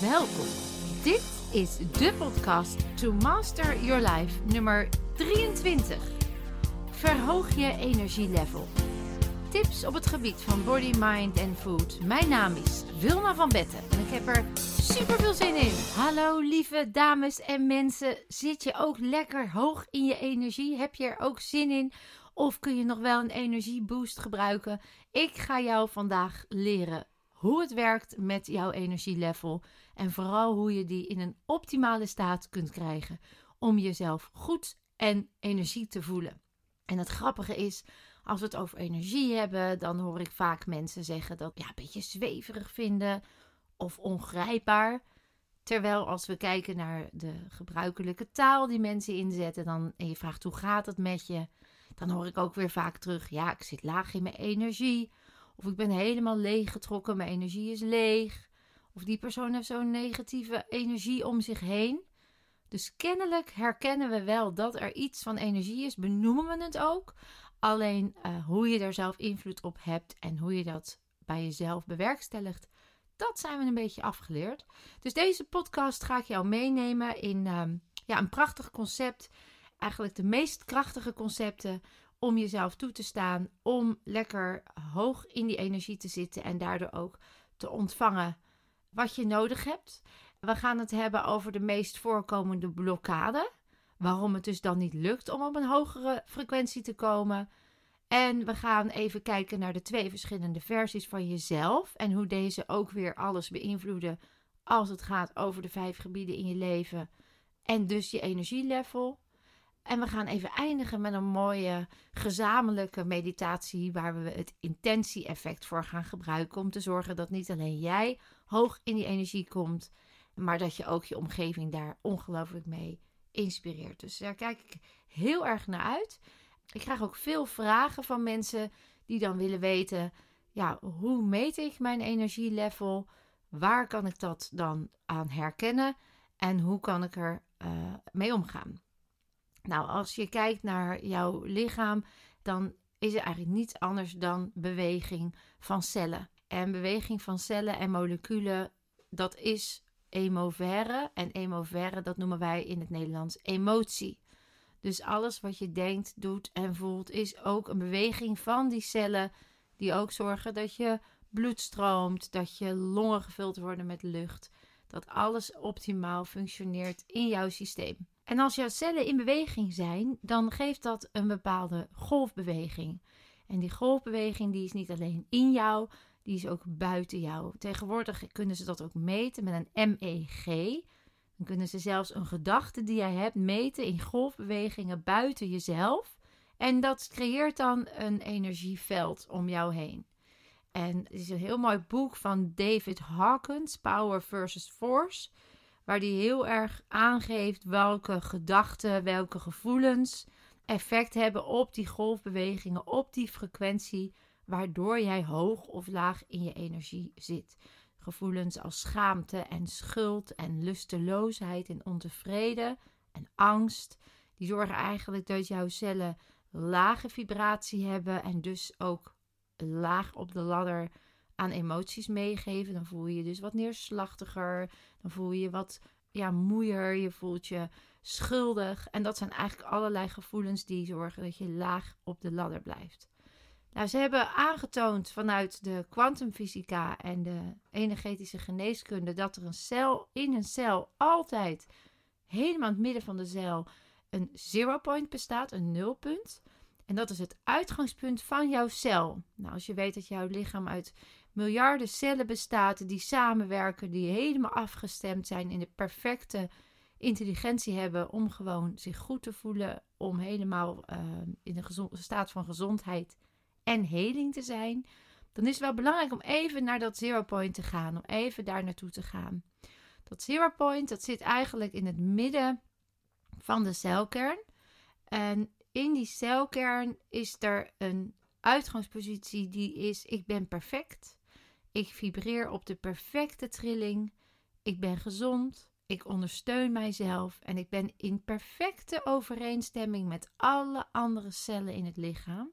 Welkom. Dit is de podcast To Master Your Life nummer 23. Verhoog je energielevel. Tips op het gebied van body, mind en food. Mijn naam is Wilma van Betten en ik heb er super veel zin in. Hallo lieve dames en mensen. Zit je ook lekker hoog in je energie? Heb je er ook zin in? Of kun je nog wel een energieboost gebruiken? Ik ga jou vandaag leren hoe het werkt met jouw energielevel en vooral hoe je die in een optimale staat kunt krijgen om jezelf goed en energie te voelen. En het grappige is, als we het over energie hebben, dan hoor ik vaak mensen zeggen dat ja, een beetje zweverig vinden of ongrijpbaar. Terwijl als we kijken naar de gebruikelijke taal die mensen inzetten, dan, en je vraagt hoe gaat het met je, dan hoor ik ook weer vaak terug: ja, ik zit laag in mijn energie. Of ik ben helemaal leeggetrokken, mijn energie is leeg. Of die persoon heeft zo'n negatieve energie om zich heen. Dus kennelijk herkennen we wel dat er iets van energie is, benoemen we het ook. Alleen uh, hoe je er zelf invloed op hebt en hoe je dat bij jezelf bewerkstelligt, dat zijn we een beetje afgeleerd. Dus deze podcast ga ik jou meenemen in uh, ja, een prachtig concept. Eigenlijk de meest krachtige concepten om jezelf toe te staan, om lekker hoog in die energie te zitten en daardoor ook te ontvangen wat je nodig hebt. We gaan het hebben over de meest voorkomende blokkade. Waarom het dus dan niet lukt om op een hogere frequentie te komen. En we gaan even kijken naar de twee verschillende versies van jezelf. En hoe deze ook weer alles beïnvloeden als het gaat over de vijf gebieden in je leven. En dus je energielevel. En we gaan even eindigen met een mooie gezamenlijke meditatie waar we het intentie-effect voor gaan gebruiken om te zorgen dat niet alleen jij hoog in die energie komt, maar dat je ook je omgeving daar ongelooflijk mee inspireert. Dus daar kijk ik heel erg naar uit. Ik krijg ook veel vragen van mensen die dan willen weten: ja, hoe meet ik mijn energielevel? Waar kan ik dat dan aan herkennen? En hoe kan ik er uh, mee omgaan? Nou, als je kijkt naar jouw lichaam, dan is er eigenlijk niets anders dan beweging van cellen. En beweging van cellen en moleculen, dat is emovere. En emovere, dat noemen wij in het Nederlands emotie. Dus alles wat je denkt, doet en voelt, is ook een beweging van die cellen. Die ook zorgen dat je bloed stroomt, dat je longen gevuld worden met lucht. Dat alles optimaal functioneert in jouw systeem. En als jouw cellen in beweging zijn, dan geeft dat een bepaalde golfbeweging. En die golfbeweging die is niet alleen in jou, die is ook buiten jou. Tegenwoordig kunnen ze dat ook meten met een MEG. Dan kunnen ze zelfs een gedachte die jij hebt meten in golfbewegingen buiten jezelf. En dat creëert dan een energieveld om jou heen. En het is een heel mooi boek van David Hawkins, Power versus Force waar die heel erg aangeeft welke gedachten, welke gevoelens effect hebben op die golfbewegingen, op die frequentie, waardoor jij hoog of laag in je energie zit. Gevoelens als schaamte en schuld en lusteloosheid en ontevreden en angst, die zorgen eigenlijk dat jouw cellen lage vibratie hebben en dus ook laag op de ladder aan emoties meegeven. Dan voel je je dus wat neerslachtiger. Dan voel je je wat ja, moeier. Je voelt je schuldig. En dat zijn eigenlijk allerlei gevoelens die zorgen dat je laag op de ladder blijft. Nou, ze hebben aangetoond vanuit de kwantumfysica en de energetische geneeskunde dat er een cel in een cel altijd helemaal in het midden van de cel een zero point bestaat, een nulpunt. En dat is het uitgangspunt van jouw cel. Nou, als je weet dat jouw lichaam uit miljarden cellen bestaat die samenwerken, die helemaal afgestemd zijn in de perfecte intelligentie hebben om gewoon zich goed te voelen, om helemaal uh, in een staat van gezondheid en heling te zijn, dan is het wel belangrijk om even naar dat zero point te gaan, om even daar naartoe te gaan. Dat zero point, dat zit eigenlijk in het midden van de celkern. En in die celkern is er een uitgangspositie die is: ik ben perfect. Ik vibreer op de perfecte trilling. Ik ben gezond. Ik ondersteun mijzelf en ik ben in perfecte overeenstemming met alle andere cellen in het lichaam,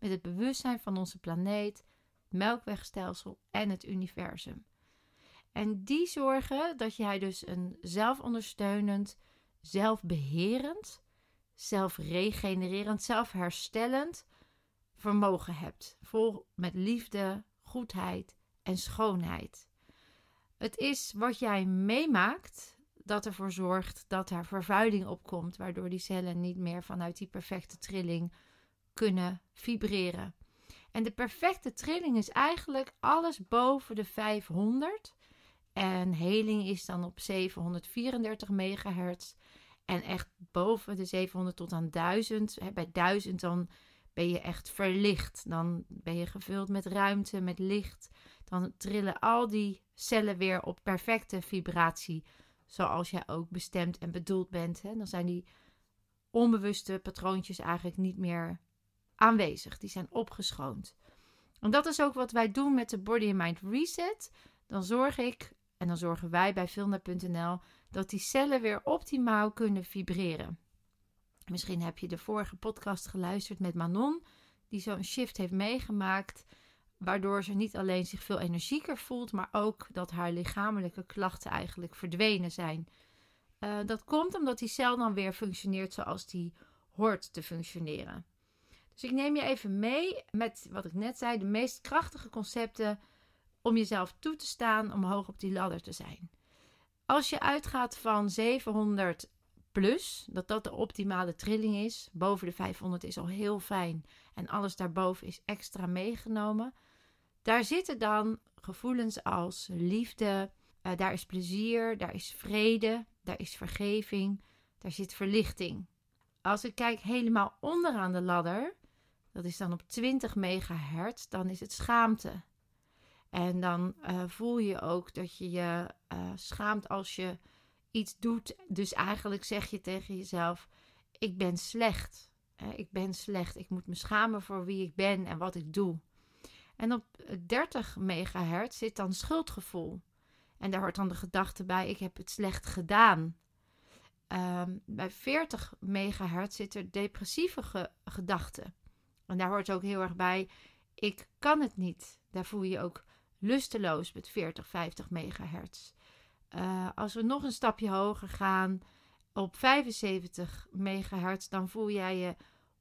met het bewustzijn van onze planeet, melkwegstelsel en het universum. En die zorgen dat jij dus een zelfondersteunend, zelfbeherend, zelfregenererend, zelfherstellend vermogen hebt. Vol met liefde, goedheid en schoonheid. Het is wat jij meemaakt dat ervoor zorgt dat er vervuiling opkomt, waardoor die cellen niet meer vanuit die perfecte trilling kunnen vibreren. En de perfecte trilling is eigenlijk alles boven de 500. En heling is dan op 734 megahertz. En echt boven de 700 tot aan 1000. Bij 1000 dan ben je echt verlicht. Dan ben je gevuld met ruimte, met licht. Dan trillen al die cellen weer op perfecte vibratie. Zoals jij ook bestemd en bedoeld bent. Dan zijn die onbewuste patroontjes eigenlijk niet meer aanwezig. Die zijn opgeschoond. En dat is ook wat wij doen met de Body and Mind Reset. Dan zorg ik, en dan zorgen wij bij Vilna.nl, dat die cellen weer optimaal kunnen vibreren. Misschien heb je de vorige podcast geluisterd met Manon, die zo'n shift heeft meegemaakt, waardoor ze niet alleen zich veel energieker voelt, maar ook dat haar lichamelijke klachten eigenlijk verdwenen zijn. Uh, dat komt omdat die cel dan weer functioneert zoals die hoort te functioneren. Dus ik neem je even mee met wat ik net zei, de meest krachtige concepten om jezelf toe te staan om hoog op die ladder te zijn. Als je uitgaat van 700 plus, dat dat de optimale trilling is, boven de 500 is al heel fijn en alles daarboven is extra meegenomen. Daar zitten dan gevoelens als liefde, uh, daar is plezier, daar is vrede, daar is vergeving, daar zit verlichting. Als ik kijk helemaal onderaan de ladder, dat is dan op 20 megahertz, dan is het schaamte. En dan uh, voel je ook dat je je uh, schaamt als je iets doet. Dus eigenlijk zeg je tegen jezelf: Ik ben slecht. ik ben slecht. Ik moet me schamen voor wie ik ben en wat ik doe. En op 30 megahertz zit dan schuldgevoel. En daar hoort dan de gedachte bij: Ik heb het slecht gedaan. Um, bij 40 megahertz zit er depressieve ge gedachten. En daar hoort ook heel erg bij, ik kan het niet. Daar voel je ook lusteloos met 40, 50 megahertz. Uh, als we nog een stapje hoger gaan, op 75 megahertz, dan voel jij je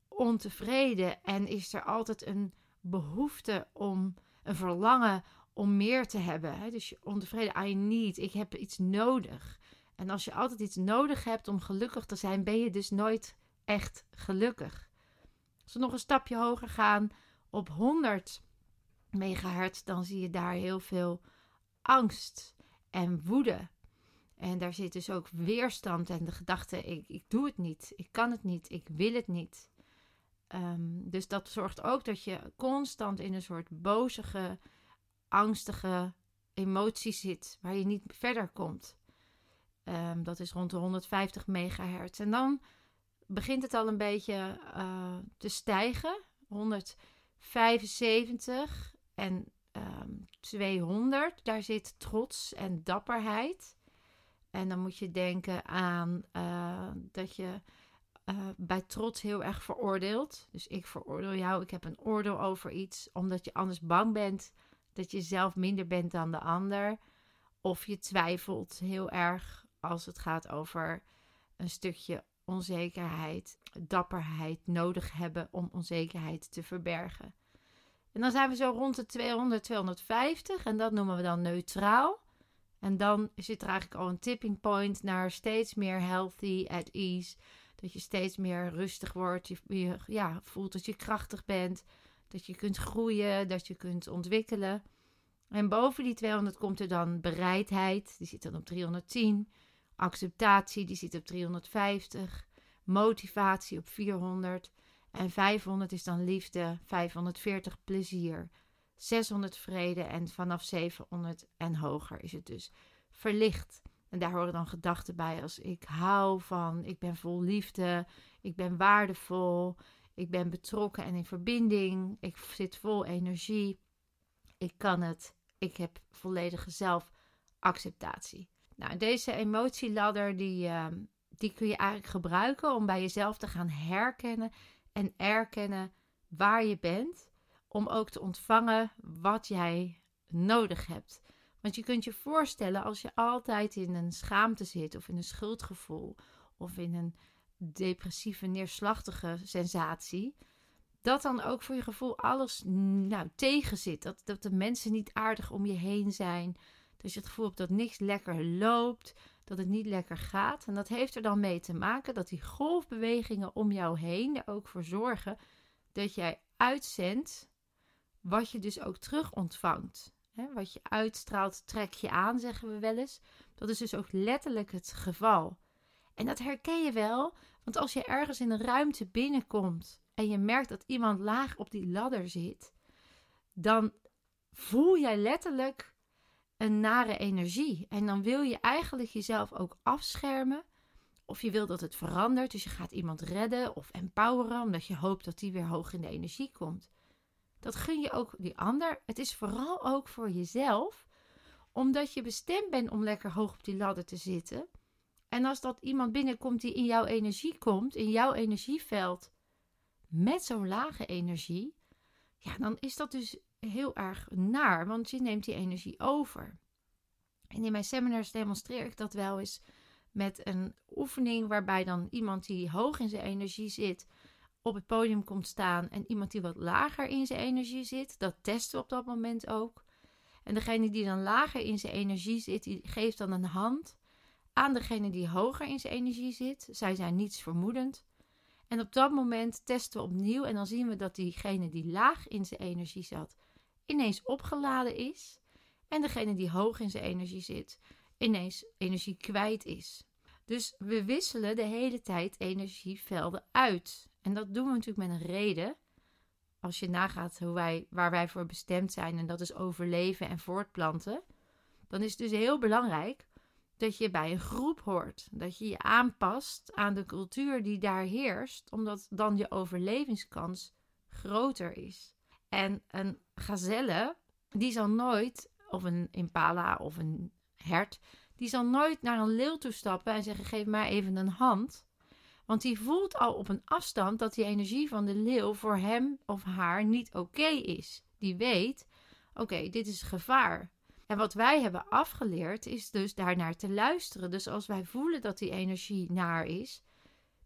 ontevreden en is er altijd een behoefte om, een verlangen om meer te hebben. Dus je ontevreden, I need, ik heb iets nodig. En als je altijd iets nodig hebt om gelukkig te zijn, ben je dus nooit echt gelukkig. Als we nog een stapje hoger gaan op 100 megahertz, dan zie je daar heel veel angst en woede. En daar zit dus ook weerstand en de gedachte: ik, ik doe het niet, ik kan het niet, ik wil het niet. Um, dus dat zorgt ook dat je constant in een soort bozige, angstige emotie zit, waar je niet verder komt. Um, dat is rond de 150 megahertz. En dan begint het al een beetje uh, te stijgen. 175 en um, ehm, 200, daar zit trots en dapperheid. En dan moet je denken aan uh, dat je uh, bij trots heel erg veroordeelt. Dus ik veroordeel jou, ik heb een oordeel over iets, omdat je anders bang bent dat je zelf minder bent dan de ander. Of je twijfelt heel erg als het gaat over een stukje onzekerheid, dapperheid nodig hebben om onzekerheid te verbergen. En dan zijn we zo rond de 200, 250 en dat noemen we dan neutraal. En dan zit er eigenlijk al een tipping point naar steeds meer healthy, at ease. Dat je steeds meer rustig wordt. Je, ja, voelt dat je krachtig bent. Dat je kunt groeien, dat je kunt ontwikkelen. En boven die 200 komt er dan bereidheid. Die zit dan op 310. Acceptatie, die zit op 350. Motivatie op 400. En 500 is dan liefde. 540 plezier. 600 vrede. En vanaf 700 en hoger is het dus verlicht. En daar horen dan gedachten bij als ik hou van, ik ben vol liefde, ik ben waardevol, ik ben betrokken en in verbinding, ik zit vol energie, ik kan het, ik heb volledige zelfacceptatie. Nou, deze emotieladder die, ehm, die kun je eigenlijk gebruiken om bij jezelf te gaan herkennen en erkennen waar je bent. Om ook te ontvangen wat jij nodig hebt. Want je kunt je voorstellen als je altijd in een schaamte zit of in een schuldgevoel of in een depressieve, neerslachtige sensatie, dat dan ook voor je gevoel alles nou, tegen zit. Dat, dat de mensen niet aardig om je heen zijn. Je het gevoel hebt dat niks lekker loopt, dat het niet lekker gaat. En dat heeft er dan mee te maken dat die golfbewegingen om jou heen er ook voor zorgen dat jij uitzendt wat je dus ook terug ontvangt. wat je uitstraalt, trek je aan, zeggen we wel eens. Dat is dus ook letterlijk het geval. En dat herken je wel, want als je ergens in een ruimte binnenkomt en je merkt dat iemand laag op die ladder zit, dan voel jij letterlijk een nare energie. En dan wil je eigenlijk jezelf ook afschermen. Of je wil dat het verandert. Dus je gaat iemand redden of empoweren, omdat je hoopt dat die weer hoog in de energie komt. Dat gun je ook die ander. Het is vooral ook voor jezelf, omdat je bestemd bent om lekker hoog op die ladder te zitten. En als dat iemand binnenkomt die in jouw energie komt, in jouw energieveld, met zo'n lage energie, ja, dan is dat dus heel erg naar, want je neemt die energie over. En in mijn seminars demonstreer ik dat wel eens met een oefening waarbij dan iemand die hoog in zijn energie zit op het podium komt staan en iemand die wat lager in zijn energie zit. Dat testen we op dat moment ook. En degene die dan lager in zijn energie zit, die geeft dan een hand aan degene die hoger in zijn energie zit. Zij zijn niets vermoedend. En op dat moment testen we opnieuw en dan zien we dat diegene die laag in zijn energie zat, ineens opgeladen is. En degene die hoog in zijn energie zit, ineens energie kwijt is. Dus we wisselen de hele tijd energievelden uit. En dat doen we natuurlijk met een reden. Als je nagaat hoe wij, waar wij voor bestemd zijn, en dat is overleven en voortplanten, dan is het dus heel belangrijk dat je bij een groep hoort. Dat je je aanpast aan de cultuur die daar heerst, omdat dan je overlevingskans groter is. En een gazelle, die zal nooit, of een impala of een hert, die zal nooit naar een leeuw toe stappen en zeggen: geef mij even een hand. Want die voelt al op een afstand dat die energie van de leeuw voor hem of haar niet oké is. Die weet: oké, dit is gevaar. En wat wij hebben afgeleerd is dus daarnaar te luisteren. Dus als wij voelen dat die energie naar is,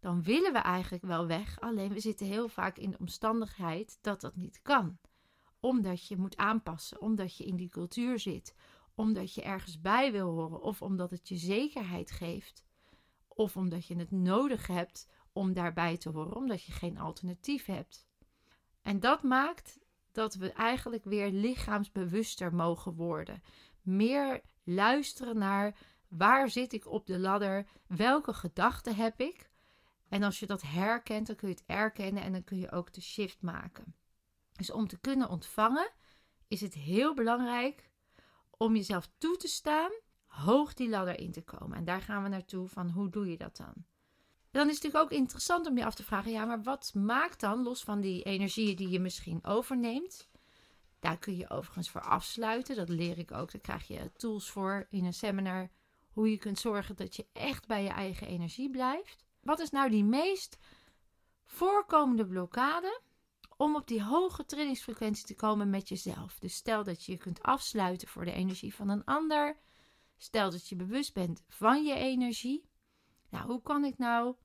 dan willen we eigenlijk wel weg. Alleen we zitten heel vaak in de omstandigheid dat dat niet kan. Omdat je moet aanpassen, omdat je in die cultuur zit, omdat je ergens bij wil horen of omdat het je zekerheid geeft. Of omdat je het nodig hebt om daarbij te horen, omdat je geen alternatief hebt. En dat maakt dat we eigenlijk weer lichaamsbewuster mogen worden. Meer luisteren naar waar zit ik op de ladder, welke gedachten heb ik. En als je dat herkent, dan kun je het erkennen en dan kun je ook de shift maken. Dus om te kunnen ontvangen is het heel belangrijk om jezelf toe te staan hoog die ladder in te komen. En daar gaan we naartoe van hoe doe je dat dan? dan is het natuurlijk ook interessant om je af te vragen: ja, maar wat maakt dan, los van die energieën die je misschien overneemt? Daar kun je overigens voor afsluiten. Dat leer ik ook. Daar krijg je tools voor in een seminar. Hoe je kunt zorgen dat je echt bij je eigen energie blijft. Wat is nou die meest voorkomende blokkade om op die hoge trillingsfrequentie te komen met jezelf? Dus stel dat je je kunt afsluiten voor de energie van een ander. Stel dat je bewust bent van je energie. Nou, hoe kan ik nou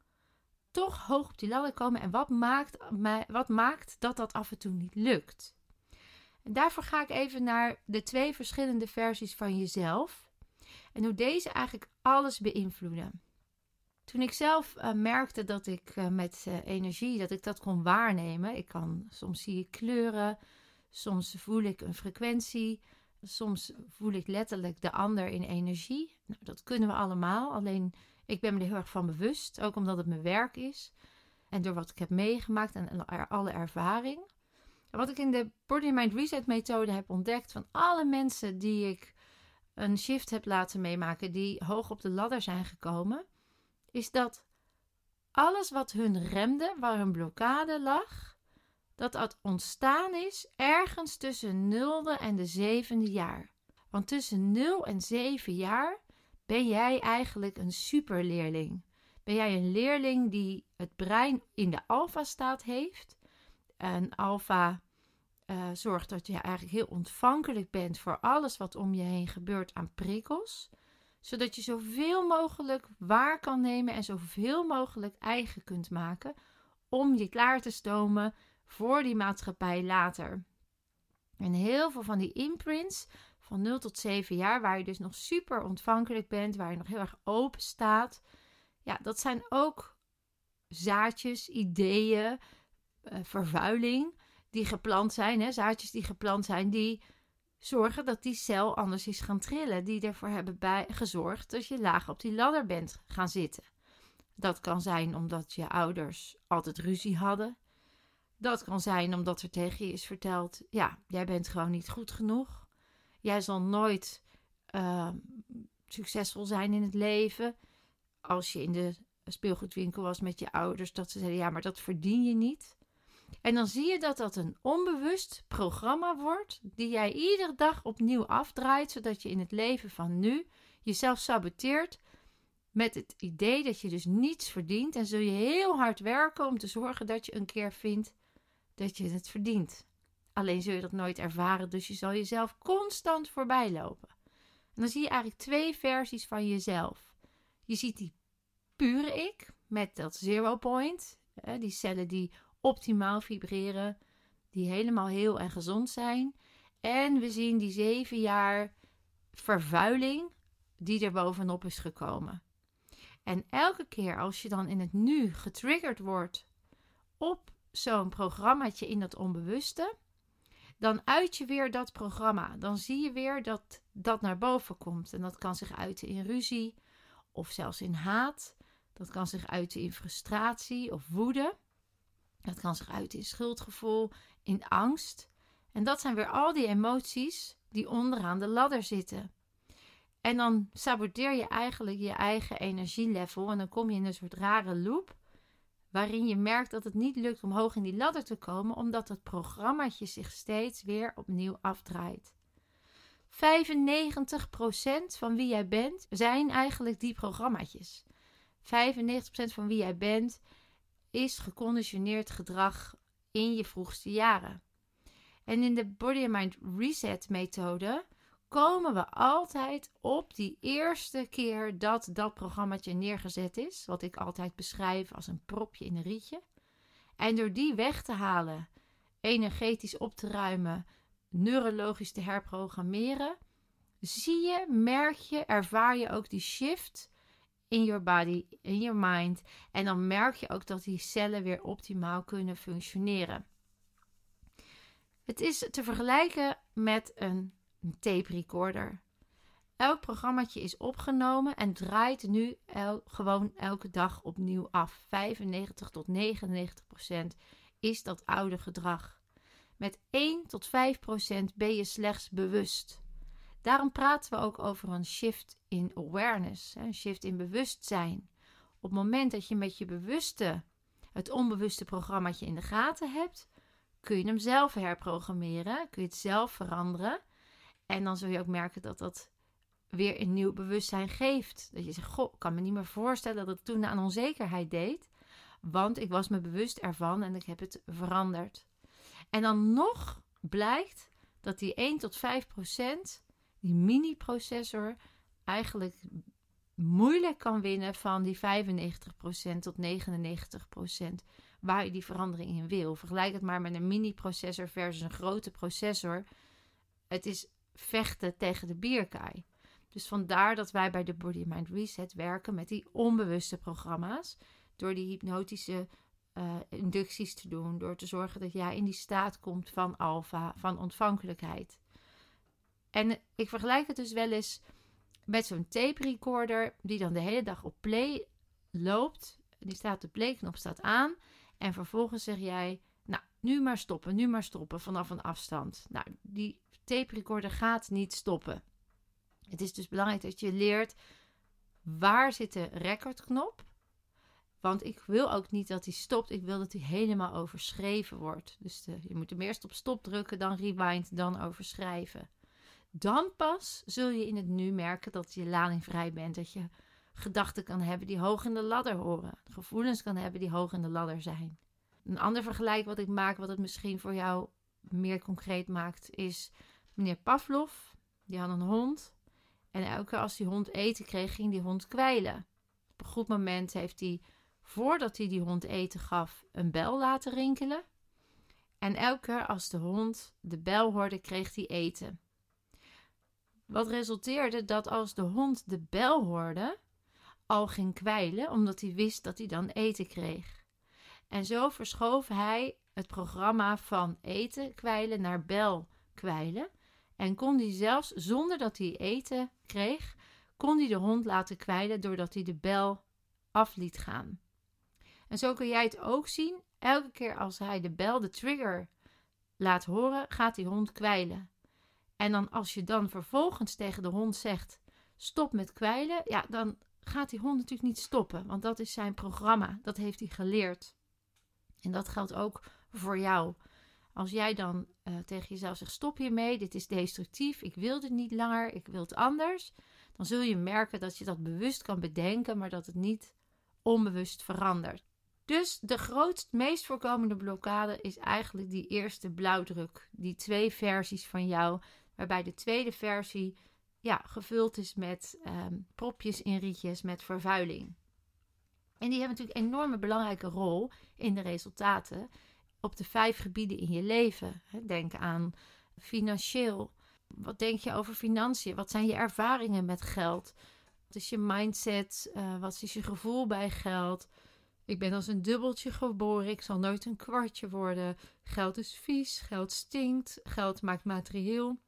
toch hoog op die ladder komen en wat maakt, wat maakt dat dat af en toe niet lukt? En daarvoor ga ik even naar de twee verschillende versies van jezelf en hoe deze eigenlijk alles beïnvloeden. Toen ik zelf uh, merkte dat ik uh, met uh, energie, dat ik dat kon waarnemen. Ik kan, soms zie ik kleuren, soms voel ik een frequentie, soms voel ik letterlijk de ander in energie. Nou, dat kunnen we allemaal, alleen ik ben me er heel erg van bewust, ook omdat het mijn werk is. En door wat ik heb meegemaakt en alle ervaring. wat ik in de Body Mind Reset methode heb ontdekt van alle mensen die ik een shift heb laten meemaken, die hoog op de ladder zijn gekomen, is dat alles wat hun remde, waar hun blokkade lag, dat dat ontstaan is ergens tussen 0 en de zevende jaar. Want tussen 0 en 7 jaar ben jij eigenlijk een superleerling? Ben jij een leerling die het brein in de alfa-staat heeft? Een alfa uh, zorgt dat je eigenlijk heel ontvankelijk bent voor alles wat om je heen gebeurt aan prikkels. Zodat je zoveel mogelijk waar kan nemen en zoveel mogelijk eigen kunt maken om je klaar te stomen voor die maatschappij later. En heel veel van die imprints van 0 tot 7 jaar, waar je dus nog super ontvankelijk bent, waar je nog heel erg open staat, ja, dat zijn ook zaadjes, ideeën, uh, vervuiling die geplant zijn, hè, zaadjes die geplant zijn, die zorgen dat die cel anders is gaan trillen, die ervoor hebben bij gezorgd dat je laag op die ladder bent gaan zitten. Dat kan zijn omdat je ouders altijd ruzie hadden. Dat kan zijn omdat er tegen je is verteld: ja, jij bent gewoon niet goed genoeg. Jij zal nooit uh, succesvol zijn in het leven. Als je in de speelgoedwinkel was met je ouders, dat ze zeiden: ja, maar dat verdien je niet. En dan zie je dat dat een onbewust programma wordt, die jij iedere dag opnieuw afdraait, zodat je in het leven van nu jezelf saboteert met het idee dat je dus niets verdient. En zul je heel hard werken om te zorgen dat je een keer vindt dat je het verdient. Alleen zul je dat nooit ervaren, dus je zal jezelf constant voorbij lopen. En dan zie je eigenlijk twee versies van jezelf. Je ziet die pure ik met dat zero point, die cellen die optimaal vibreren, die helemaal heel en gezond zijn. En we zien die zeven jaar vervuiling die er bovenop is gekomen. En elke keer als je dan in het nu getriggerd wordt op zo'n programmaatje in dat onbewuste, dan uit je weer dat programma. Dan zie je weer dat dat naar boven komt. En dat kan zich uiten in ruzie of zelfs in haat. Dat kan zich uiten in frustratie of woede. Dat kan zich uiten in schuldgevoel, in angst. En dat zijn weer al die emoties die onderaan de ladder zitten. En dan saboteer je eigenlijk je eigen energielevel en dan kom je in een soort rare loop waarin je merkt dat het niet lukt om hoog in die ladder te komen omdat het programmaatje zich steeds weer opnieuw afdraait. 95% van wie jij bent zijn eigenlijk die programmaatjes. 95% van wie jij bent is geconditioneerd gedrag in je vroegste jaren. En in de Body and Mind Reset methode komen we altijd op die eerste keer dat dat programmaatje neergezet is, wat ik altijd beschrijf als een propje in een rietje. En door die weg te halen, energetisch op te ruimen, neurologisch te herprogrammeren, zie je, merk je, ervaar je ook die shift in your body, in your mind. En dan merk je ook dat die cellen weer optimaal kunnen functioneren. Het is te vergelijken met een tape recorder. Elk programmaatje is opgenomen en draait nu gewoon elke dag opnieuw af. 95 tot 99 procent is dat oude gedrag. Met 1 tot 5 procent ben je slechts bewust. Daarom praten we ook over een shift in awareness, een shift in bewustzijn. Op het moment dat je met je bewuste, het onbewuste programmaatje in de gaten hebt, kun je hem zelf herprogrammeren, kun je het zelf veranderen. En dan zul je ook merken dat dat weer een nieuw bewustzijn geeft. Dat je zegt, goh, ik kan me niet meer voorstellen dat het toen aan onzekerheid deed. Want ik was me bewust ervan en ik heb het veranderd. En dan nog blijkt dat die 1 tot 5 procent die mini-processor eigenlijk moeilijk kan winnen van die 95% tot 99% waar je die verandering in wil. Vergelijk het maar met een mini-processor versus een grote processor. Het is vechten tegen de bierkaai. Dus vandaar dat wij bij de Body Mind Reset werken met die onbewuste programma's. Door die hypnotische uh, inducties te doen. Door te zorgen dat jij in die staat komt van alfa, van ontvankelijkheid. En ik vergelijk het dus wel eens met zo'n tape recorder die dan de hele dag op play loopt. Die staat de playknop staat aan en vervolgens zeg jij, nou, nu maar stoppen, nu maar stoppen vanaf een afstand. Nou, die tape recorder gaat niet stoppen. Het is dus belangrijk dat je leert waar zit de recordknop. Want ik wil ook niet dat hij stopt. Ik wil dat hij helemaal overschreven wordt. Dus de, je moet hem eerst op stop drukken, dan rewind, dan overschrijven. Dan pas zul je in het nu merken dat je ladingvrij bent. Dat je gedachten kan hebben die hoog in de ladder horen. Gevoelens kan hebben die hoog in de ladder zijn. Een ander vergelijk wat ik maak, wat het misschien voor jou meer concreet maakt, is meneer Pavlov. Die had een hond. En elke keer als die hond eten kreeg, ging die hond kwijlen. Op een goed moment heeft hij, voordat hij die hond eten gaf, een bel laten rinkelen. En elke keer als de hond de bel hoorde, kreeg hij eten. Wat resulteerde dat als de hond de bel hoorde, al ging kwijlen, omdat hij wist dat hij dan eten kreeg. En zo verschoof hij het programma van eten kwijlen naar bel kwijlen. En kon hij zelfs, zonder dat hij eten kreeg, kon hij de hond laten kwijlen doordat hij de bel af liet gaan. En zo kun jij het ook zien. Elke keer als hij de bel, de trigger, laat horen, gaat die hond kwijlen. En dan als je dan vervolgens tegen de hond zegt: stop met kwijlen, ja, dan gaat die hond natuurlijk niet stoppen, want dat is zijn programma. Dat heeft hij geleerd. En dat geldt ook voor jou. Als jij dan uh, tegen jezelf zegt: stop hiermee, dit is destructief, ik wil dit niet langer, ik wil het anders, dan zul je merken dat je dat bewust kan bedenken, maar dat het niet onbewust verandert. Dus de grootst, meest voorkomende blokkade is eigenlijk die eerste blauwdruk. Die twee versies van jou, waarbij de tweede versie ja, gevuld is met um, propjes in rietjes, met vervuiling. En die hebben natuurlijk een enorme belangrijke rol in de resultaten op de vijf gebieden in je leven. Denk aan financieel. Wat denk je over financiën? Wat zijn je ervaringen met geld? Wat is je mindset? Uh, wat is je gevoel bij geld? Ik ben als een dubbeltje geboren. Ik zal nooit een kwartje worden. Geld is vies. Geld stinkt. Geld maakt materieel.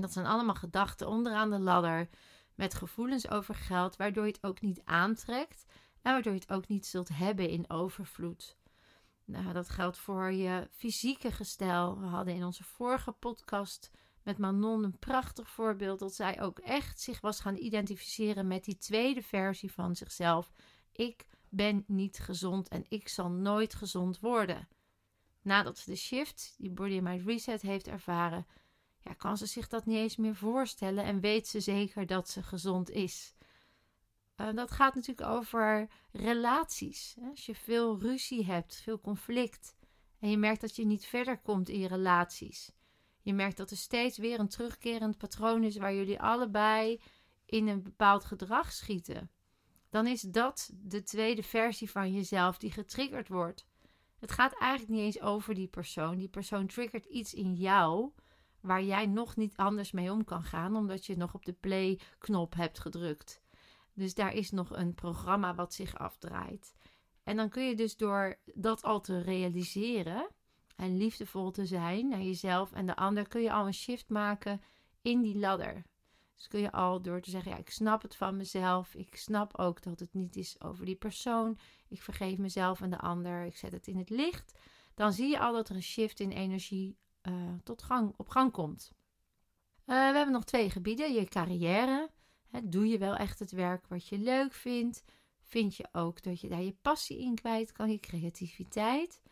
Dat zijn allemaal gedachten onderaan de ladder. Met gevoelens over geld. Waardoor je het ook niet aantrekt. En waardoor je het ook niet zult hebben in overvloed. Nou, dat geldt voor je fysieke gestel. We hadden in onze vorige podcast met Manon een prachtig voorbeeld dat zij ook echt zich was gaan identificeren met die tweede versie van zichzelf. Ik ben niet gezond en ik zal nooit gezond worden. Nadat ze de shift, die Body Mind Reset, heeft ervaren, ja, kan ze zich dat niet eens meer voorstellen en weet ze zeker dat ze gezond is. Uh, dat gaat natuurlijk over relaties. Als je veel ruzie hebt, veel conflict en je merkt dat je niet verder komt in je relaties. Je merkt dat er steeds weer een terugkerend patroon is waar jullie allebei in een bepaald gedrag schieten dan is dat de tweede versie van jezelf die getriggerd wordt. Het gaat eigenlijk niet eens over die persoon. Die persoon triggert iets in jou waar jij nog niet anders mee om kan gaan, omdat je nog op de play-knop hebt gedrukt. Dus daar is nog een programma wat zich afdraait. En dan kun je dus door dat al te realiseren en liefdevol te zijn naar jezelf en de ander, kun je al een shift maken in die ladder. Dus kun je al door te zeggen: ja, ik snap het van mezelf. Ik snap ook dat het niet is over die persoon. Ik vergeef mezelf en de ander. Ik zet het in het licht. Dan zie je al dat er een shift in energie uh, tot gang, op gang komt. Uh, we hebben nog twee gebieden: je carrière. Doe je wel echt het werk wat je leuk vindt? Vind je ook dat je daar je passie in kwijt kan, je creativiteit?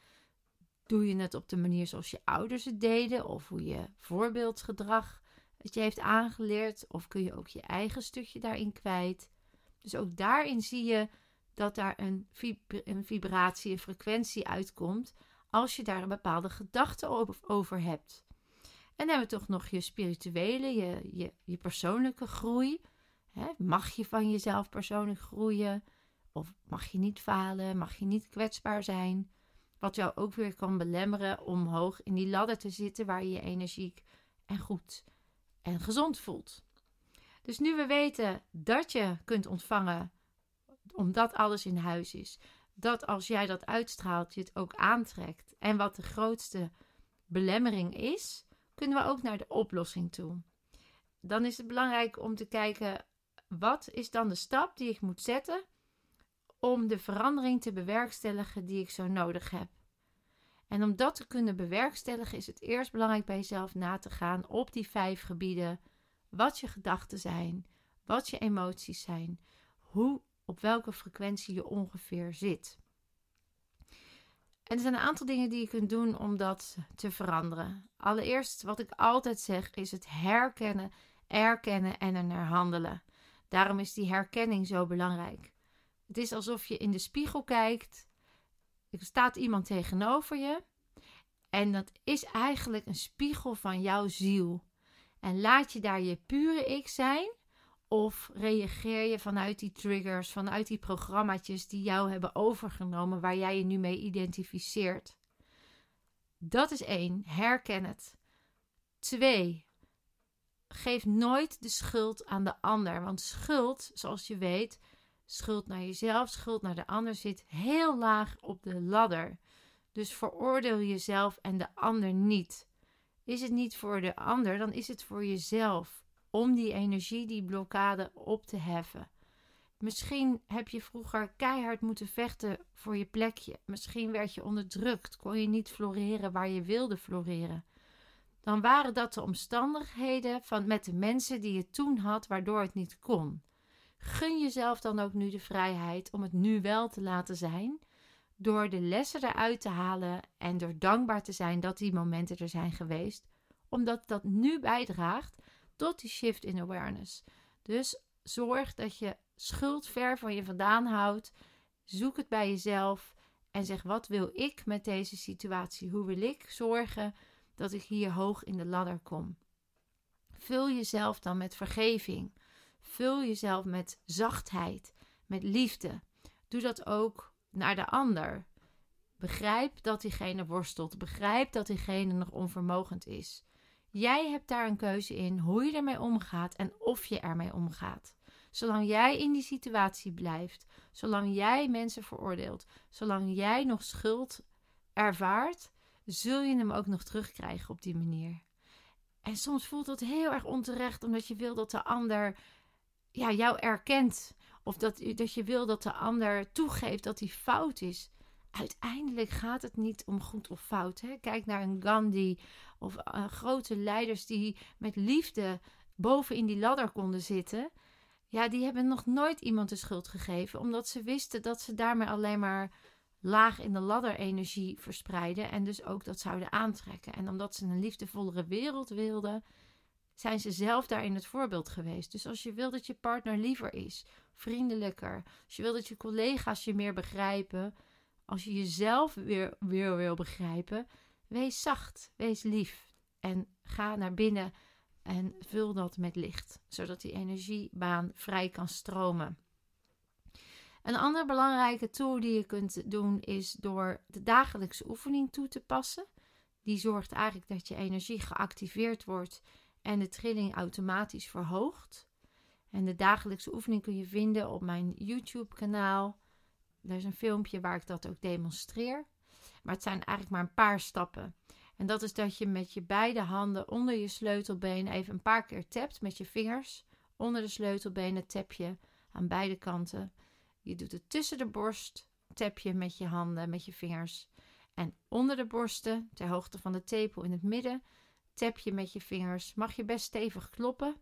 Doe je het op de manier zoals je ouders het deden of hoe je voorbeeldgedrag dat je heeft aangeleerd? Of kun je ook je eigen stukje daarin kwijt? Dus ook daarin zie je dat daar een, een vibratie, een frequentie uitkomt als je daar een bepaalde gedachte over, hebt. En dan hebben we toch nog je spirituele, je, je, je persoonlijke groei. mag je van jezelf persoonlijk groeien? Of mag je niet falen? Mag je niet kwetsbaar zijn? Wat jou ook weer kan belemmeren om hoog in die ladder te zitten waar je je energiek en goed en gezond voelt. Dus nu we weten dat je kunt ontvangen, omdat alles in huis is, dat als jij dat uitstraalt, je het ook aantrekt en wat de grootste belemmering is, kunnen we ook naar de oplossing toe. Dan is het belangrijk om te kijken wat is dan de stap die ik moet zetten om de verandering te bewerkstelligen die ik zo nodig heb. En om dat te kunnen bewerkstelligen is het eerst belangrijk bij jezelf na te gaan op die vijf gebieden. Wat je gedachten zijn, wat je emoties zijn, hoe, op welke frequentie je ongeveer zit. En er zijn een aantal dingen die je kunt doen om dat te veranderen. Allereerst, wat ik altijd zeg, is het herkennen, erkennen en er naar handelen. Daarom is die herkenning zo belangrijk. Het is alsof je in de spiegel kijkt er staat iemand tegenover je En dat is eigenlijk een spiegel van jouw ziel. En laat je daar je pure ik zijn? Of reageer je vanuit die triggers, vanuit die programmaatjes die jou hebben overgenomen, waar jij je nu mee identificeert? Dat is één, herken het. Twee, geef nooit de schuld aan de ander. Want schuld, zoals je weet, schuld naar jezelf, schuld naar de ander zit heel laag op de ladder. Dus veroordeel jezelf en de ander niet. Is het niet voor de ander, dan is het voor jezelf. Om die energie, die blokkade op te heffen. Misschien heb je vroeger keihard moeten vechten voor je plekje. Misschien werd je onderdrukt, kon je niet floreren waar je wilde floreren. Dan waren dat de omstandigheden van, met de mensen die je toen had, waardoor het niet kon. Gun jezelf dan ook nu de vrijheid om het nu wel te laten zijn, door de lessen eruit te halen en door dankbaar te zijn dat die momenten er zijn geweest, omdat dat nu bijdraagt tot die shift in awareness. Dus zorg dat je schuld ver van je vandaan houdt. Zoek het bij jezelf en zeg: wat wil ik met deze situatie? Hoe wil ik zorgen dat ik hier hoog in de ladder kom? Vul jezelf dan met vergeving. Vul jezelf met zachtheid, met liefde. Doe dat ook naar de ander. Begrijp dat diegene worstelt. Begrijp dat diegene nog onvermogend is. Jij hebt daar een keuze in hoe je ermee omgaat en of je ermee omgaat. Zolang jij in die situatie blijft, zolang jij mensen veroordeelt, zolang jij nog schuld ervaart, zul je hem ook nog terugkrijgen op die manier. En soms voelt dat heel erg onterecht, omdat je wil dat de ander ja, jou erkent. Of dat, dat je wil dat de ander toegeeft dat hij fout is. Uiteindelijk gaat het niet om goed of fout. Hè? Kijk naar een Gandhi of uh, grote leiders die met liefde boven in die ladder konden zitten. Ja, die hebben nog nooit iemand de schuld gegeven, omdat ze wisten dat ze daarmee alleen maar laag in de ladder energie verspreiden en dus ook dat zouden aantrekken. En omdat ze een liefdevollere wereld wilden, zijn ze zelf daarin het voorbeeld geweest. Dus als je wil dat je partner liever is, vriendelijker, als je wil dat je collega's je meer begrijpen, als je jezelf weer, weer wil begrijpen, wees zacht, wees lief en ga naar binnen en vul dat met licht, zodat die energiebaan vrij kan stromen. Een andere belangrijke tool die je kunt doen is door de dagelijkse oefening toe te passen. Die zorgt eigenlijk dat je energie geactiveerd wordt en de trilling automatisch verhoogt. En de dagelijkse oefening kun je vinden op mijn YouTube-kanaal. Er is een filmpje waar ik dat ook demonstreer. Maar het zijn eigenlijk maar een paar stappen. En dat is dat je met je beide handen onder je sleutelbeen even een paar keer tapt met je vingers. Onder de sleutelbenen tap je aan beide kanten. Je doet het tussen de borst, tap je met je handen, met je vingers. En onder de borsten, ter hoogte van de tepel in het midden, tap je met je vingers. Mag je best stevig kloppen.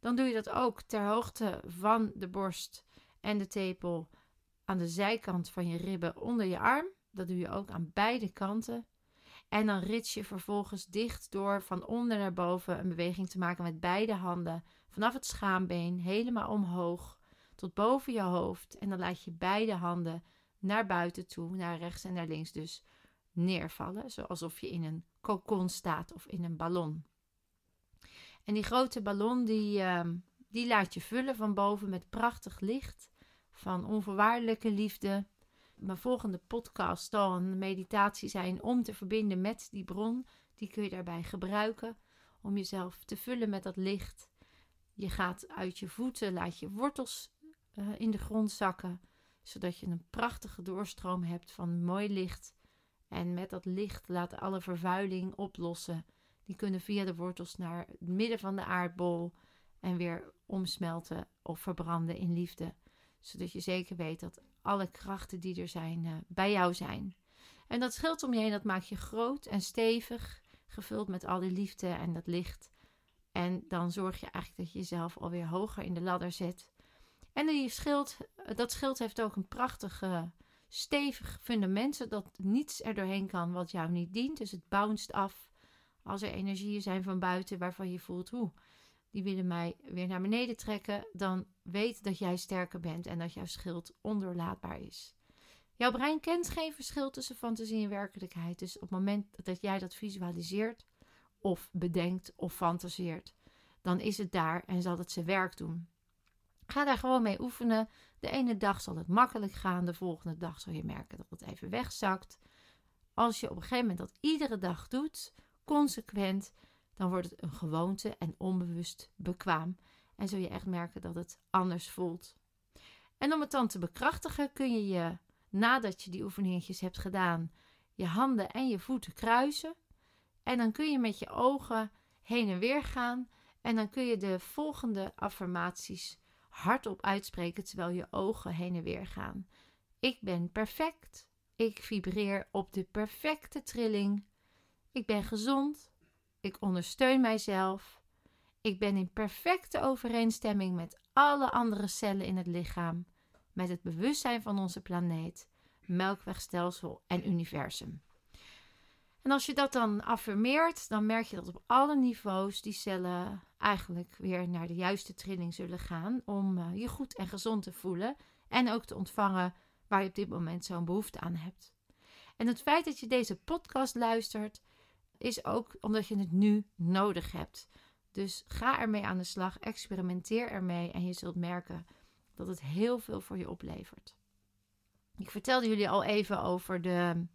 Dan doe je dat ook ter hoogte van de borst en de tepel aan de zijkant van je ribben onder je arm. Dat doe je ook aan beide kanten. En dan rits je vervolgens dicht door van onder naar boven een beweging te maken met beide handen. Vanaf het schaambeen helemaal omhoog tot boven je hoofd. En dan laat je beide handen naar buiten toe, naar rechts en naar links dus neervallen. Alsof je in een kokon staat of in een ballon. En die grote ballon die, ehm, die laat je vullen van boven met prachtig licht van onvoorwaardelijke liefde. Mijn volgende podcast zal een meditatie zijn om te verbinden met die bron. Die kun je daarbij gebruiken om jezelf te vullen met dat licht. Je gaat uit je voeten, laat je wortels uh, in de grond zakken, zodat je een prachtige doorstroom hebt van mooi licht. En met dat licht laat alle vervuiling oplossen. Die kunnen via de wortels naar het midden van de aardbol en weer omsmelten of verbranden in liefde zodat je zeker weet dat alle krachten die er zijn uh, bij jou zijn. En dat schild om je heen, dat maakt je groot en stevig, gevuld met al die liefde en dat licht. En dan zorg je eigenlijk dat je jezelf alweer hoger in de ladder zet. En die schild, dat schild heeft ook een prachtig stevig fundament, zodat niets er doorheen kan wat jou niet dient. Dus het bounced af als er energieën zijn van buiten waarvan je voelt, hoe die willen mij weer naar beneden trekken, dan weet dat jij sterker bent en dat jouw schild ondoorlaatbaar is. Jouw brein kent geen verschil tussen fantasie en werkelijkheid. Dus op het moment dat jij dat visualiseert, of bedenkt of fantaseert, dan is het daar en zal het zijn werk doen. Ga daar gewoon mee oefenen. De ene dag zal het makkelijk gaan, de volgende dag zal je merken dat het even wegzakt. Als je op een gegeven moment dat iedere dag doet, consequent, dan wordt het een gewoonte en onbewust bekwaam. En zul je echt merken dat het anders voelt. En om het dan te bekrachtigen, kun je je, nadat je die oefeningetjes hebt gedaan, je handen en je voeten kruisen. En dan kun je met je ogen heen en weer gaan. En dan kun je de volgende affirmaties hardop uitspreken terwijl je ogen heen en weer gaan. Ik ben perfect. Ik vibreer op de perfecte trilling. Ik ben gezond. Ik ondersteun mijzelf. Ik ben in perfecte overeenstemming met alle andere cellen in het lichaam, met het bewustzijn van onze planeet, melkwegstelsel en universum. En als je dat dan affirmeert, dan merk je dat op alle niveaus die cellen eigenlijk weer naar de juiste trilling zullen gaan om uh, je goed en gezond te voelen en ook te ontvangen waar je op dit moment zo'n behoefte aan hebt. En het feit dat je deze podcast luistert, is ook omdat je het nu nodig hebt. Dus ga ermee aan de slag, experimenteer ermee en je zult merken dat het heel veel voor je oplevert. Ik vertelde jullie al even over de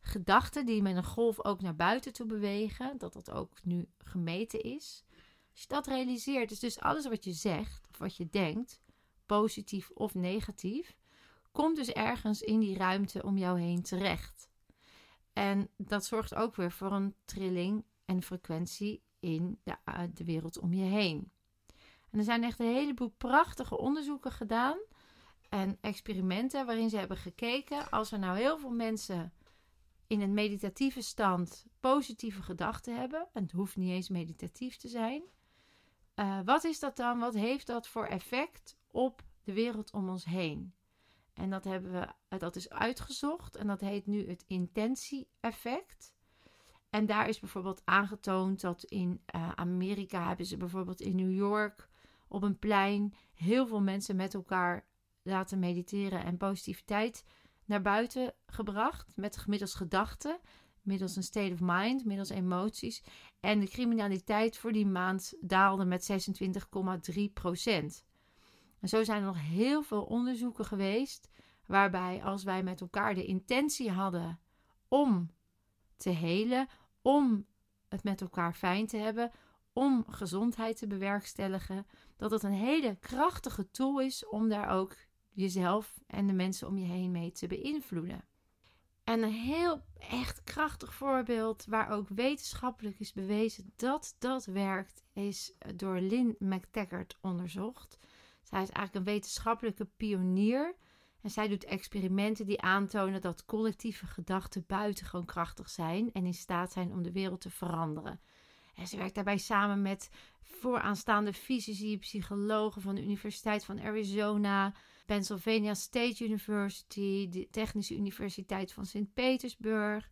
gedachten die met een golf ook naar buiten toe bewegen, dat dat ook nu gemeten is. Als je dat realiseert, is dus alles wat je zegt of wat je denkt, positief of negatief, komt dus ergens in die ruimte om jou heen terecht. En dat zorgt ook weer voor een trilling en frequentie in de, wereld om je heen. En er zijn echt een heleboel prachtige onderzoeken gedaan en experimenten waarin ze hebben gekeken als er nou heel veel mensen in een meditatieve stand positieve gedachten hebben, en het hoeft niet eens meditatief te zijn, uh, wat is dat dan? Wat heeft dat voor effect op de wereld om ons heen? En dat, hebben we, dat is uitgezocht en dat heet nu het intentie-effect. En daar is bijvoorbeeld aangetoond dat in uh, Amerika hebben ze bijvoorbeeld in New York op een plein heel veel mensen met elkaar laten mediteren en positiviteit naar buiten gebracht met middels gedachten, middels een state of mind, middels emoties. En de criminaliteit voor die maand daalde met 26,3 procent. En zo zijn er nog heel veel onderzoeken geweest waarbij als wij met elkaar de intentie hadden om te helen, om het met elkaar fijn te hebben, om gezondheid te bewerkstelligen, dat het een hele krachtige tool is om daar ook jezelf en de mensen om je heen mee te beïnvloeden. En een heel echt krachtig voorbeeld waar ook wetenschappelijk is bewezen dat dat werkt, is door Lynn McTaggart onderzocht. Zij is eigenlijk een wetenschappelijke pionier. En zij doet experimenten die aantonen dat collectieve gedachten buitengewoon krachtig zijn en in staat zijn om de wereld te veranderen. En ze werkt daarbij samen met vooraanstaande fysici, psychologen van de Universiteit van Arizona, Pennsylvania State University, de Technische Universiteit van Sint-Petersburg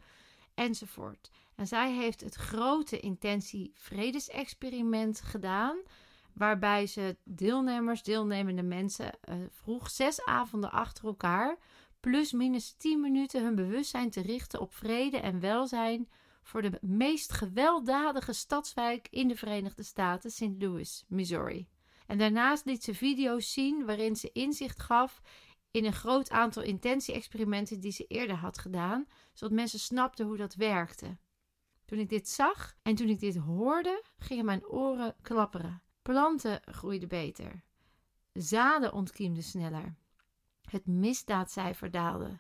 enzovoort. En zij heeft het grote intentie-vredesexperiment gedaan, waarbij ze deelnemers, deelnemende mensen, uh, vroeg zes avonden achter elkaar, plus minus 10 minuten hun bewustzijn te richten op vrede en welzijn voor de meest gewelddadige stadswijk in de Verenigde Staten, St. Louis, Missouri. En daarnaast liet ze video's zien waarin ze inzicht gaf in een groot aantal intentie-experimenten die ze eerder had gedaan, zodat mensen snapten hoe dat werkte. Toen ik dit zag en toen ik dit hoorde, gingen mijn oren klapperen. Planten groeiden beter. Zaden ontkiemden sneller. Het misdaadcijfer daalde.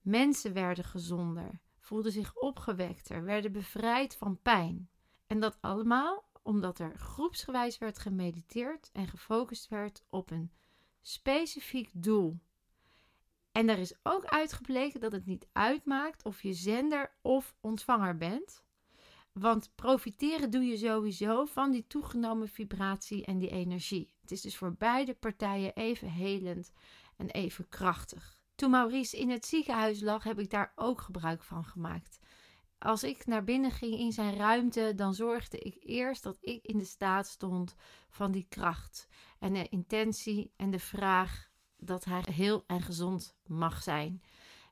Mensen werden gezonder, voelden zich opgewekter, werden bevrijd van pijn. En dat allemaal omdat er groepsgewijs werd gemediteerd en gefocust werd op een specifiek doel. En er is ook uitgebleken dat het niet uitmaakt of je zender of ontvanger bent. Want profiteren doe je sowieso van die toegenomen vibratie en die energie. Het is dus voor beide partijen even helend en even krachtig. Toen Maurice in het ziekenhuis lag, heb ik daar ook gebruik van gemaakt als ik naar binnen ging in zijn ruimte, dan zorgde ik eerst dat ik in de staat stond van die kracht en de intentie en de vraag dat hij heel en gezond mag zijn.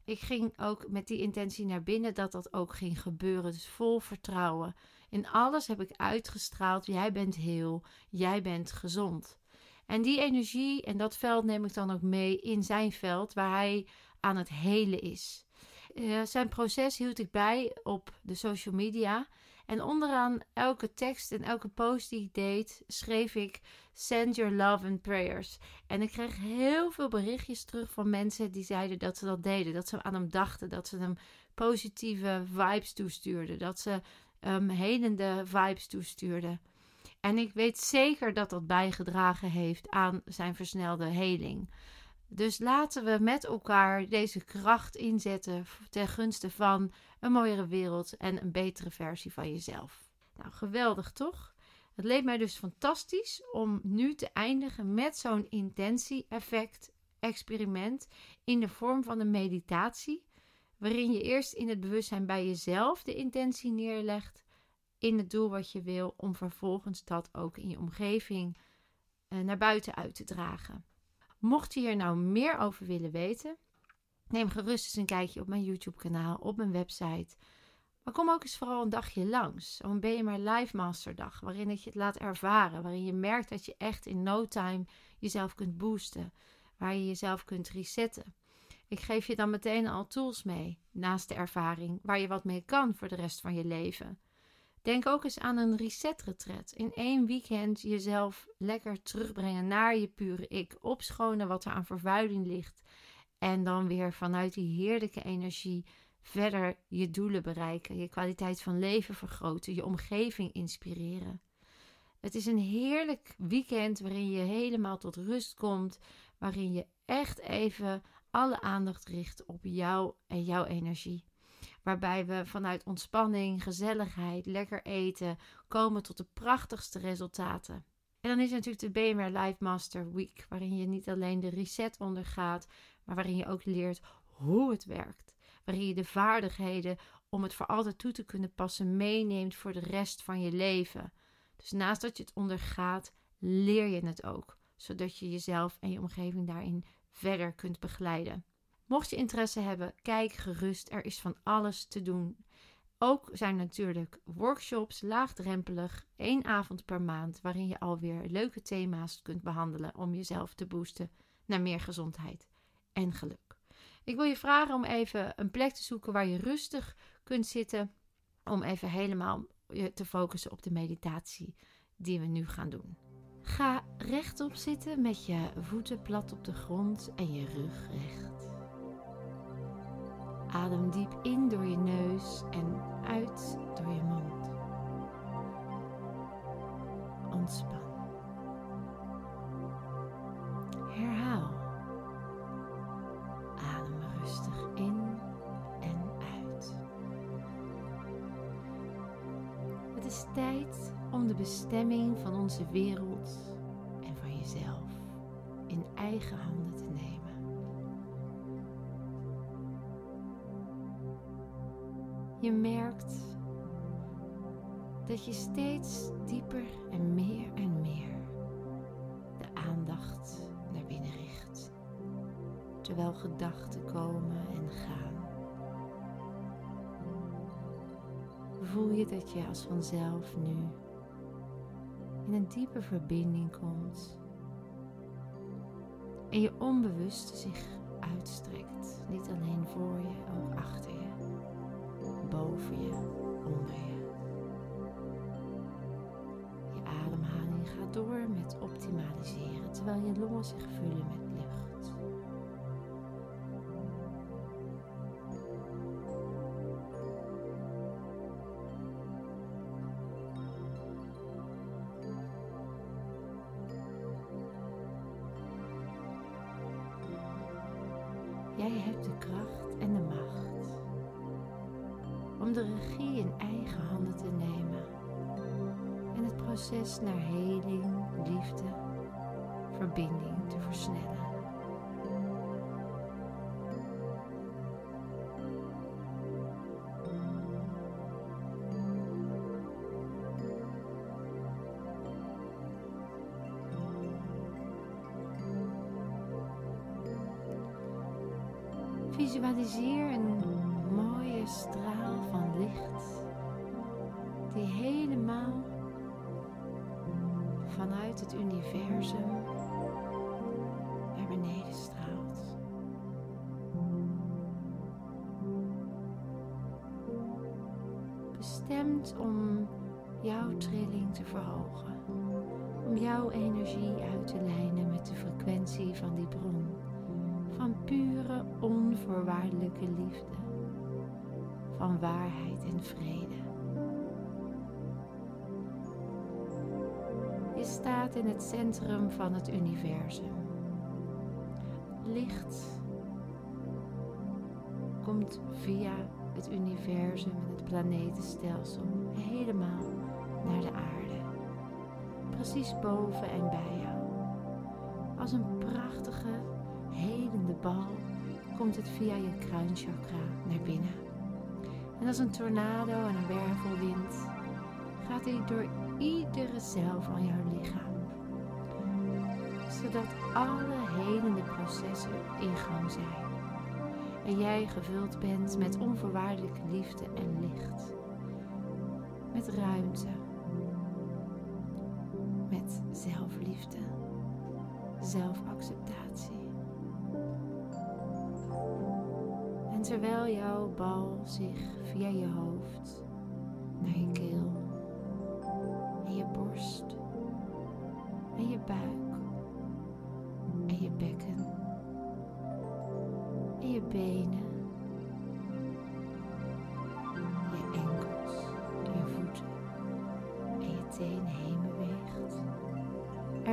Ik ging ook met die intentie naar binnen dat dat ook ging gebeuren. Dus vol vertrouwen. In alles heb ik uitgestraald: jij bent heel, jij bent gezond. En die energie en dat veld neem ik dan ook mee in zijn veld, waar hij aan het helen is. Uh, zijn proces hield ik bij op de social media. En onderaan elke tekst en elke post die ik deed, schreef ik Send your love and prayers. En ik kreeg heel veel berichtjes terug van mensen die zeiden dat ze dat deden. Dat ze aan hem dachten, dat ze hem positieve vibes toestuurden. Dat ze um, helende vibes toestuurden. En ik weet zeker dat dat bijgedragen heeft aan zijn versnelde heling. Dus laten we met elkaar deze kracht inzetten ten gunste van een mooiere wereld en een betere versie van jezelf. Nou, geweldig toch? Het leek mij dus fantastisch om nu te eindigen met zo'n intentie-effect-experiment in de vorm van een meditatie, waarin je eerst in het bewustzijn bij jezelf de intentie neerlegt in het doel wat je wil, om vervolgens dat ook in je omgeving eh, naar buiten uit te dragen. Mocht je hier nou meer over willen weten, neem gerust eens een kijkje op mijn YouTube-kanaal, op mijn website. Maar kom ook eens vooral een dagje langs. Zo'n BMR Live Masterdag, waarin je het laat ervaren. Waarin je merkt dat je echt in no time jezelf kunt boosten. Waar je jezelf kunt resetten. Ik geef je dan meteen al tools mee, naast de ervaring, waar je wat mee kan voor de rest van je leven. Denk ook eens aan een reset-retret. In één weekend jezelf lekker terugbrengen naar je pure ik. Opschonen wat er aan vervuiling ligt. En dan weer vanuit die heerlijke energie verder je doelen bereiken. Je kwaliteit van leven vergroten. Je omgeving inspireren. Het is een heerlijk weekend waarin je helemaal tot rust komt. Waarin je echt even alle aandacht richt op jou en jouw energie. Waarbij we vanuit ontspanning, gezelligheid, lekker eten komen tot de prachtigste resultaten. En dan is natuurlijk de BMR Live Master Week, waarin je niet alleen de reset ondergaat, maar waarin je ook leert hoe het werkt. Waarin je de vaardigheden om het voor altijd toe te kunnen passen meeneemt voor de rest van je leven. Dus naast dat je het ondergaat, leer je het ook, zodat je jezelf en je omgeving daarin verder kunt begeleiden. Mocht je interesse hebben, kijk gerust. Er is van alles te doen. Ook zijn natuurlijk workshops laagdrempelig, één avond per maand, waarin je alweer leuke thema's kunt behandelen om jezelf te boosten naar meer gezondheid en geluk. Ik wil je vragen om even een plek te zoeken waar je rustig kunt zitten, om even helemaal je te focussen op de meditatie die we nu gaan doen. Ga rechtop zitten met je voeten plat op de grond en je rug recht. Adem diep in door je neus en uit door je mond. Ontspan. Herhaal. Adem rustig in en uit. Het is tijd om de bestemming van onze wereld en van jezelf in eigen handen te nemen. Je merkt dat je steeds dieper en meer en meer de aandacht naar binnen richt, terwijl gedachten komen en gaan. Voel je dat je als vanzelf nu in een diepe verbinding komt en je onbewuste zich uitstrekt, niet alleen voor je, ook achter je boven je, onder je. Je ademhaling gaat door met optimaliseren terwijl je longen zich vullen met trilling te verhogen, om jouw energie uit te lijnen met de frequentie van die bron van pure, onvoorwaardelijke liefde, van waarheid en vrede. Je staat in het centrum van het universum. Licht komt via het universum en het planetenstelsel helemaal naar de aarde. Precies boven en bij jou. Als een prachtige helende bal komt het via je kruinchakra naar binnen. En als een tornado en een wervelwind gaat hij door iedere cel van jouw lichaam. Zodat alle helende processen in gang zijn. En jij gevuld bent met onvoorwaardelijke liefde en licht. Met ruimte. Zelfacceptatie. terwijl jouw bal zich via je hoofd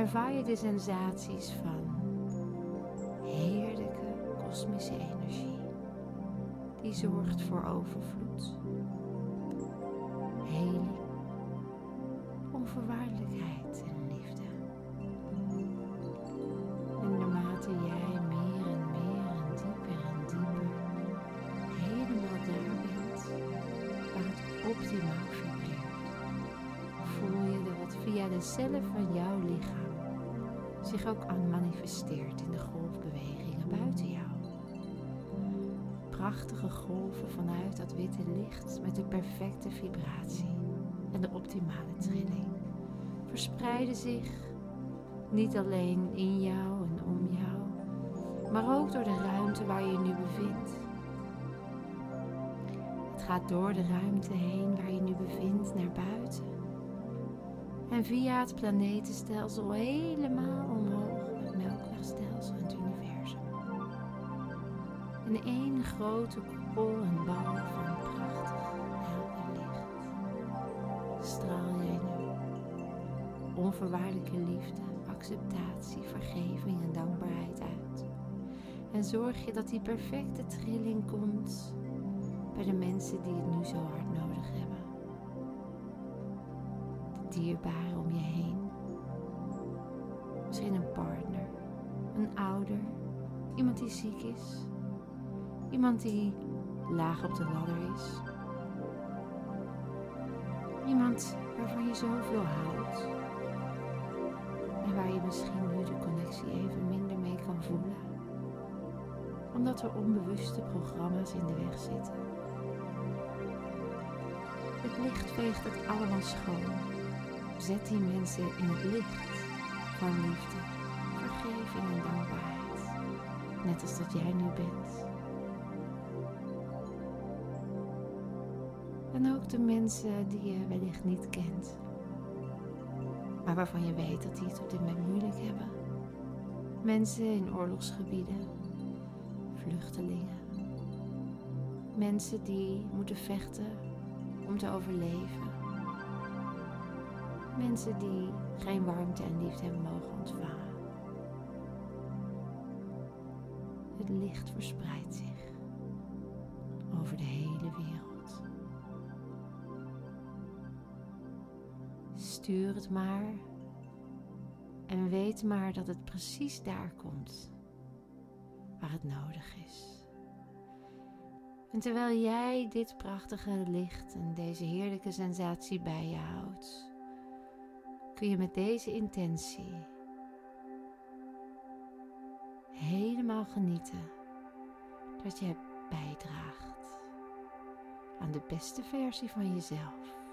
ervaar je de sensaties van heerlijke kosmische energie die zorgt voor overvloed, prachtige golven vanuit dat witte licht met de perfecte vibratie en de optimale trilling verspreiden zich niet alleen in jou en om jou, maar ook door de ruimte waar je je nu bevindt. Het gaat door de ruimte heen waar je nu bevindt naar buiten en via het planetenstelsel helemaal omhoog In één grote koepel en bal van prachtig helder licht straal jij nu onvoorwaardelijke liefde, acceptatie, vergeving en dankbaarheid uit. En zorg je dat die perfecte trilling komt bij de mensen die het nu zo hard nodig hebben. De dierbaren om je heen. Misschien een partner, een ouder, iemand die ziek is Iemand die laag op de ladder is. Iemand waarvan je zoveel houdt. En waar je misschien nu de connectie even minder mee kan voelen. Omdat er onbewuste programma's in de weg zitten. Het licht veegt het allemaal schoon. Zet die mensen in het licht van liefde, vergeving en dankbaarheid. Net als dat jij nu bent. De mensen die je wellicht niet kent, maar waarvan je weet dat die het op dit moment moeilijk hebben. Mensen in oorlogsgebieden, vluchtelingen, mensen die moeten vechten om te overleven, mensen die geen warmte en liefde hebben mogen ontvangen. Het licht verspreidt zich Het maar en weet maar dat het precies daar komt waar het nodig is. En terwijl jij dit prachtige licht en deze heerlijke sensatie bij je houdt, kun je met deze intentie helemaal genieten dat je bijdraagt aan de beste versie van jezelf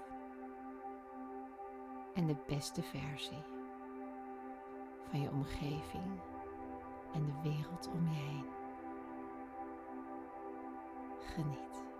en de beste versie van je omgeving en de wereld om je heen. Geniet.